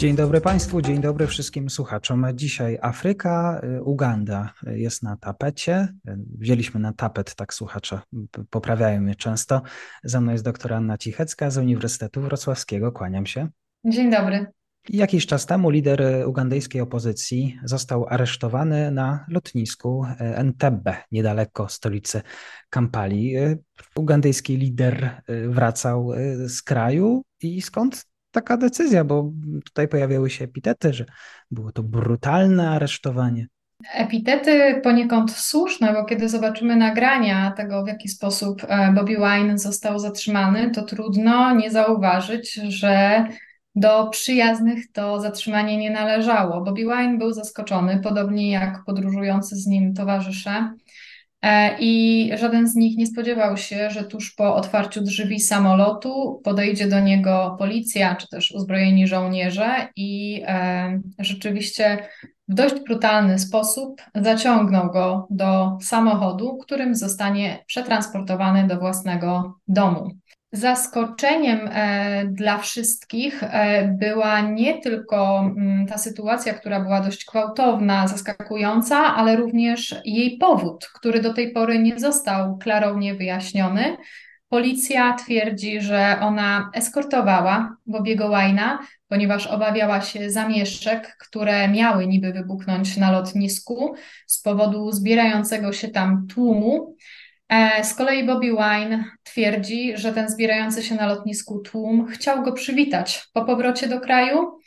Dzień dobry Państwu, dzień dobry wszystkim słuchaczom. Dzisiaj Afryka, y, Uganda jest na tapecie. Wzięliśmy na tapet, tak słuchacze poprawiają mnie często. Za mną jest doktor Anna Cichecka z Uniwersytetu Wrocławskiego. Kłaniam się. Dzień dobry. Jakiś czas temu lider ugandyjskiej opozycji został aresztowany na lotnisku Entebbe, niedaleko stolicy Kampali. Ugandyjski lider wracał z kraju i skąd taka decyzja, bo tutaj pojawiały się epitety, że było to brutalne aresztowanie. Epitety poniekąd słuszne, bo kiedy zobaczymy nagrania tego, w jaki sposób e, Bobby Wine został zatrzymany, to trudno nie zauważyć, że do przyjaznych to zatrzymanie nie należało. Bobby Wine był zaskoczony, podobnie jak podróżujący z nim towarzysze. E, I żaden z nich nie spodziewał się, że tuż po otwarciu drzwi samolotu podejdzie do niego policja, czy też uzbrojeni żołnierze, i e, rzeczywiście w dość brutalny sposób zaciągnął go do samochodu, którym zostanie przetransportowany do własnego domu. Zaskoczeniem e, dla wszystkich e, była nie tylko mm, ta sytuacja, która była dość gwałtowna, zaskakująca, ale również jej powód, który do tej pory nie został klarownie wyjaśniony. Policja twierdzi, że ona eskortowała Bobiego Łajna, ponieważ obawiała się zamieszczek, które miały niby wybuchnąć na lotnisku z powodu zbierającego się tam tłumu. E, z kolei Bobby Wine twierdzi, że ten zbierający się na lotnisku tłum chciał go przywitać po powrocie do kraju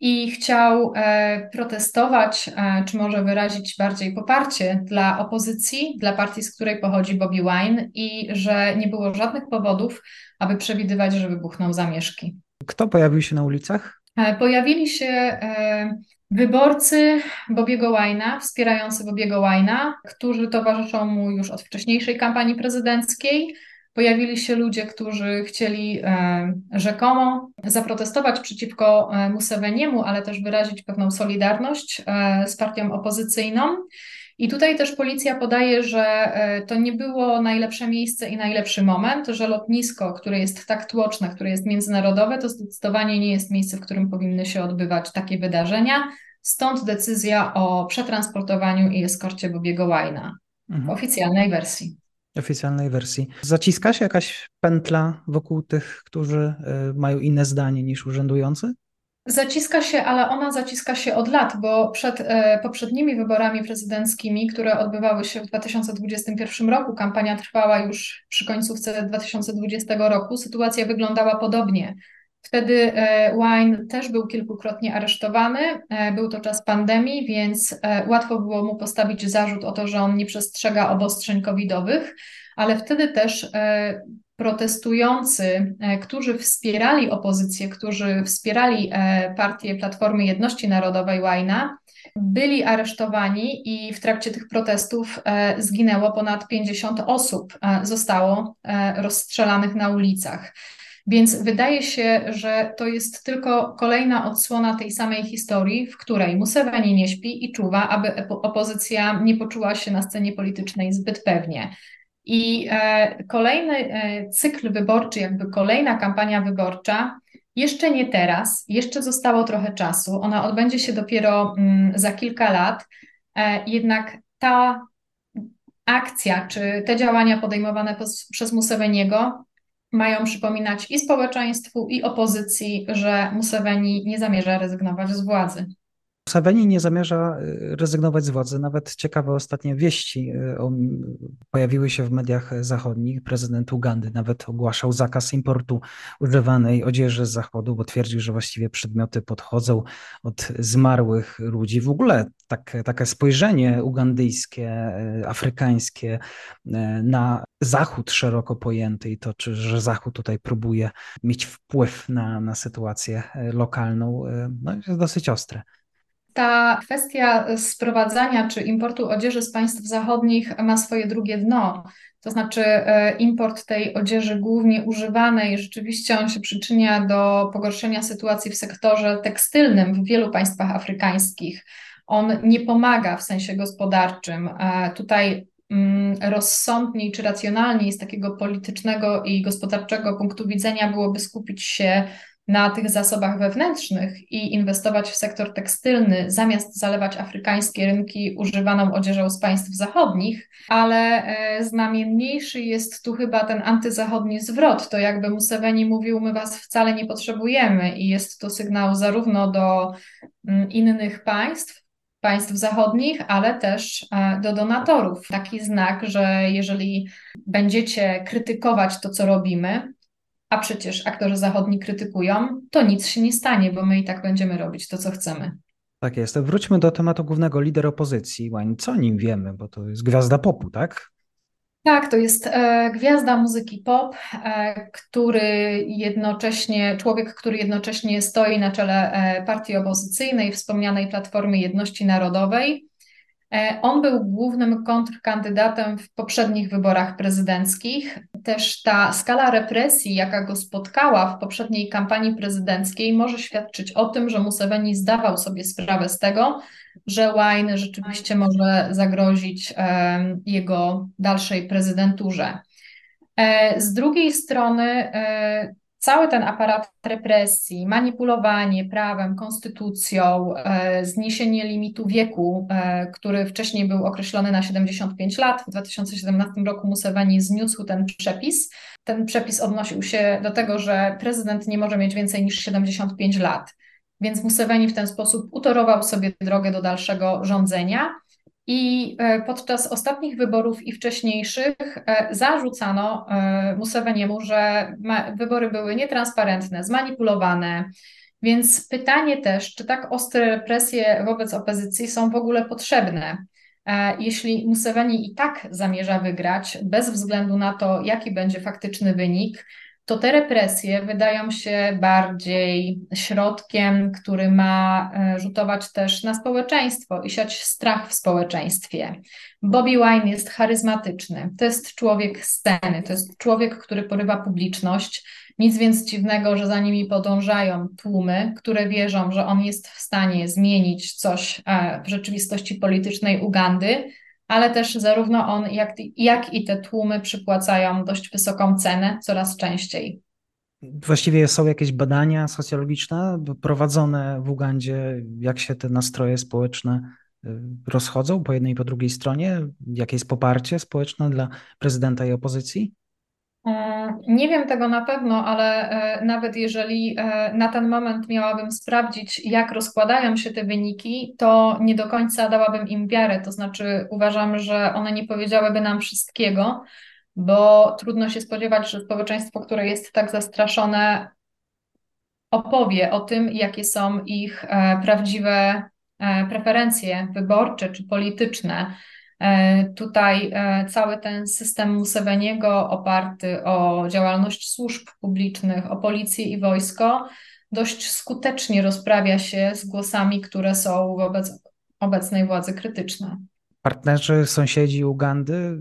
i chciał e, protestować, e, czy może wyrazić bardziej poparcie dla opozycji, dla partii, z której pochodzi Bobby Wine i że nie było żadnych powodów, aby przewidywać, że wybuchną zamieszki. Kto pojawił się na ulicach? Pojawili się Wyborcy Bobiego Łajna, wspierający Bobiego Łajna, którzy towarzyszą mu już od wcześniejszej kampanii prezydenckiej. Pojawili się ludzie, którzy chcieli e, rzekomo zaprotestować przeciwko e, Museveniemu, ale też wyrazić pewną solidarność e, z partią opozycyjną. I tutaj też policja podaje, że e, to nie było najlepsze miejsce i najlepszy moment, że lotnisko, które jest tak tłoczne, które jest międzynarodowe, to zdecydowanie nie jest miejsce, w którym powinny się odbywać takie wydarzenia. Stąd decyzja o przetransportowaniu i eskorcie Bobiego Łajna mhm. w oficjalnej wersji. Oficjalnej wersji. Zaciska się jakaś pętla wokół tych, którzy e, mają inne zdanie niż urzędujący? Zaciska się, ale ona zaciska się od lat, bo przed e, poprzednimi wyborami prezydenckimi, które odbywały się w 2021 roku, kampania trwała już przy końcówce 2020 roku, sytuacja wyglądała podobnie. Wtedy e, Wine też był kilkukrotnie aresztowany. E, był to czas pandemii, więc e, łatwo było mu postawić zarzut o to, że on nie przestrzega obostrzeń covidowych, ale wtedy też protestujący, którzy wspierali opozycję, którzy wspierali partię Platformy Jedności Narodowej Łajna, byli aresztowani i w trakcie tych protestów zginęło ponad 50 osób, zostało rozstrzelanych na ulicach. Więc wydaje się, że to jest tylko kolejna odsłona tej samej historii, w której Museveni nie śpi i czuwa, aby opozycja nie poczuła się na scenie politycznej zbyt pewnie. I e, kolejny e, cykl wyborczy, jakby kolejna kampania wyborcza, jeszcze nie teraz, jeszcze zostało trochę czasu. Ona odbędzie się dopiero mm, za kilka lat. E, jednak ta akcja, czy te działania podejmowane przez Museveniego mają przypominać i społeczeństwu, i opozycji, że Museveni nie zamierza rezygnować z władzy. Museveni nie zamierza y, rezygnować z władzy. Nawet ciekawe ostatnie wieści y, pojawiły się w mediach zachodnich. Prezydent Ugandy nawet ogłaszał zakaz importu używanej odzieży z zachodu, bo twierdził, że właściwie przedmioty podchodzą od zmarłych ludzi. W ogóle tak, takie spojrzenie ugandyjskie, y, afrykańskie na Zachód szeroko pojęty i to, czy, że Zachód tutaj próbuje mieć wpływ na, na sytuację lokalną, no, jest dosyć ostre. Ta kwestia sprowadzania czy importu odzieży z państw zachodnich ma swoje drugie dno. To znaczy, e, import tej odzieży głównie używanej, rzeczywiście on się przyczynia do pogorszenia sytuacji w sektorze tekstylnym w wielu państwach afrykańskich. On nie pomaga w sensie gospodarczym. E, tutaj mm, rozsądniej czy racjonalniej z takiego politycznego i gospodarczego punktu widzenia byłoby skupić się na tych zasobach wewnętrznych i inwestować w sektor tekstylny, zamiast zalewać afrykańskie rynki używaną odzieżą z państw zachodnich, ale e, znamienniejszy jest tu chyba ten antyzachodni zwrot. To jakby Museveni mówił, my was wcale nie potrzebujemy i jest to sygnał zarówno do mm, innych państw, państw zachodnich, ale też e, do donatorów. Taki znak, że jeżeli będziecie krytykować to, co robimy, a przecież aktorzy zachodni krytykują, to nic się nie stanie, bo my i tak będziemy robić to, co chcemy. Tak jest. Wróćmy do tematu głównego, lider opozycji. Co o nim wiemy, bo to jest gwiazda popu, tak? Tak, to jest e, gwiazda muzyki pop, e, który jednocześnie, człowiek, który jednocześnie stoi na czele e, partii opozycyjnej, wspomnianej Platformy Jedności Narodowej. E, on był głównym kontrkandydatem w poprzednich wyborach prezydenckich. Też ta skala represji, jaka go spotkała w poprzedniej kampanii prezydenckiej, może świadczyć o tym, że Museveni zdawał sobie sprawę z tego, że Wine rzeczywiście może zagrozić jego dalszej prezydenturze. E, z drugiej strony, e, cały ten aparat represji, manipulowanie prawem, konstytucją, e, zniesienie limitu wieku, e, który wcześniej był określony na 75 lat. W 2017 roku Museveni zniósł ten przepis. Ten przepis odnosił się do tego, że prezydent nie może mieć więcej niż 75 lat. Więc Museveni w ten sposób utorował sobie drogę do dalszego rządzenia. I e, podczas ostatnich wyborów i wcześniejszych e, zarzucano e, Museveniemu, że wybory były nietransparentne, zmanipulowane. Więc pytanie też, czy tak ostre represje wobec opozycji są w ogóle potrzebne? Jeśli Museveni i tak zamierza wygrać, bez względu na to, jaki będzie faktyczny wynik, to te represje wydają się bardziej środkiem, który ma e, rzutować też na społeczeństwo i siać strach w społeczeństwie. Bobby Wine jest charyzmatyczny, to jest człowiek sceny, to jest człowiek, który porywa publiczność. Nic więc dziwnego, że za nimi podążają tłumy, które wierzą, że on jest w stanie zmienić coś e, w rzeczywistości politycznej Ugandy, ale też zarówno on, jak, jak i te tłumy przypłacają dość wysoką cenę coraz częściej. Właściwie są jakieś badania socjologiczne prowadzone w Ugandzie, jak się te nastroje społeczne y, rozchodzą po jednej i po drugiej stronie? Jakie jest poparcie społeczne dla prezydenta i opozycji? E, nie wiem tego na pewno, ale e, nawet jeżeli e, na ten moment miałabym sprawdzić, jak rozkładają się te wyniki, to nie do końca dałabym im wiarę. To znaczy, uważam, że one nie powiedziałyby nam wszystkiego, bo trudno się spodziewać, że społeczeństwo, które jest tak zastraszone, opowie o tym, jakie są ich prawdziwe preferencje wyborcze czy polityczne. E, tutaj e, cały ten system Museveniego oparty o działalność służb publicznych, o policję i wojsko dość skutecznie rozprawia się z głosami, które są wobec obecnej władzy krytyczne. Partnerzy, sąsiedzi Ugandy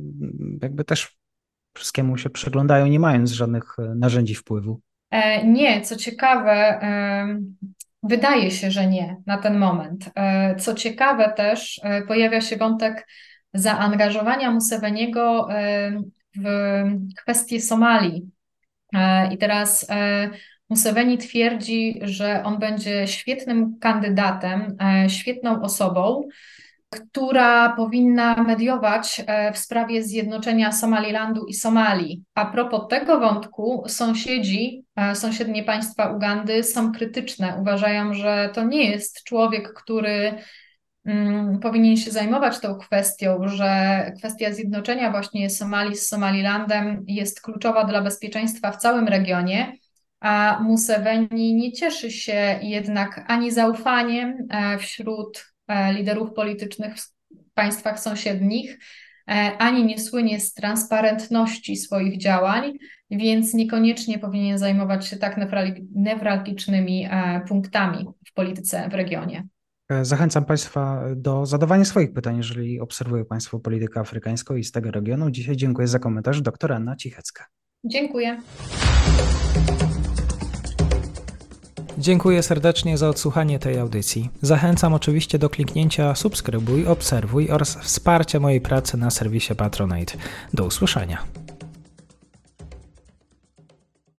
jakby też wszystkiemu się przyglądają, nie mając żadnych e, narzędzi wpływu. Nie, co ciekawe, wydaje się, że nie na ten moment. Co ciekawe też, pojawia się wątek zaangażowania Museveniego w kwestię Somalii. E, I teraz e, Museveni twierdzi, że on będzie świetnym kandydatem, e, świetną osobą, która powinna mediować w sprawie zjednoczenia Somalilandu i Somalii. A propos tego wątku, sąsiedzi, sąsiednie państwa Ugandy są krytyczne. Uważają, że to nie jest człowiek, który powinien się zajmować tą kwestią, że kwestia zjednoczenia właśnie Somalii z Somalilandem jest kluczowa dla bezpieczeństwa w całym regionie, a Museveni nie cieszy się jednak ani zaufaniem e, wśród e, liderów politycznych w państwach sąsiednich, e, ani nie słynie z transparentności swoich działań, więc niekoniecznie powinien zajmować się tak newralgicznymi punktami w polityce w regionie. E, Zachęcam Państwa do zadawania swoich pytań, jeżeli obserwują Państwo politykę afrykańską i z tego regionu. Dzisiaj dziękuję za komentarz dr Anna Cichecka. Dziękuję. Dziękuję serdecznie za odsłuchanie tej audycji. Zachęcam oczywiście do kliknięcia subskrybuj, obserwuj oraz wsparcia mojej pracy na serwisie Patronite. Do usłyszenia.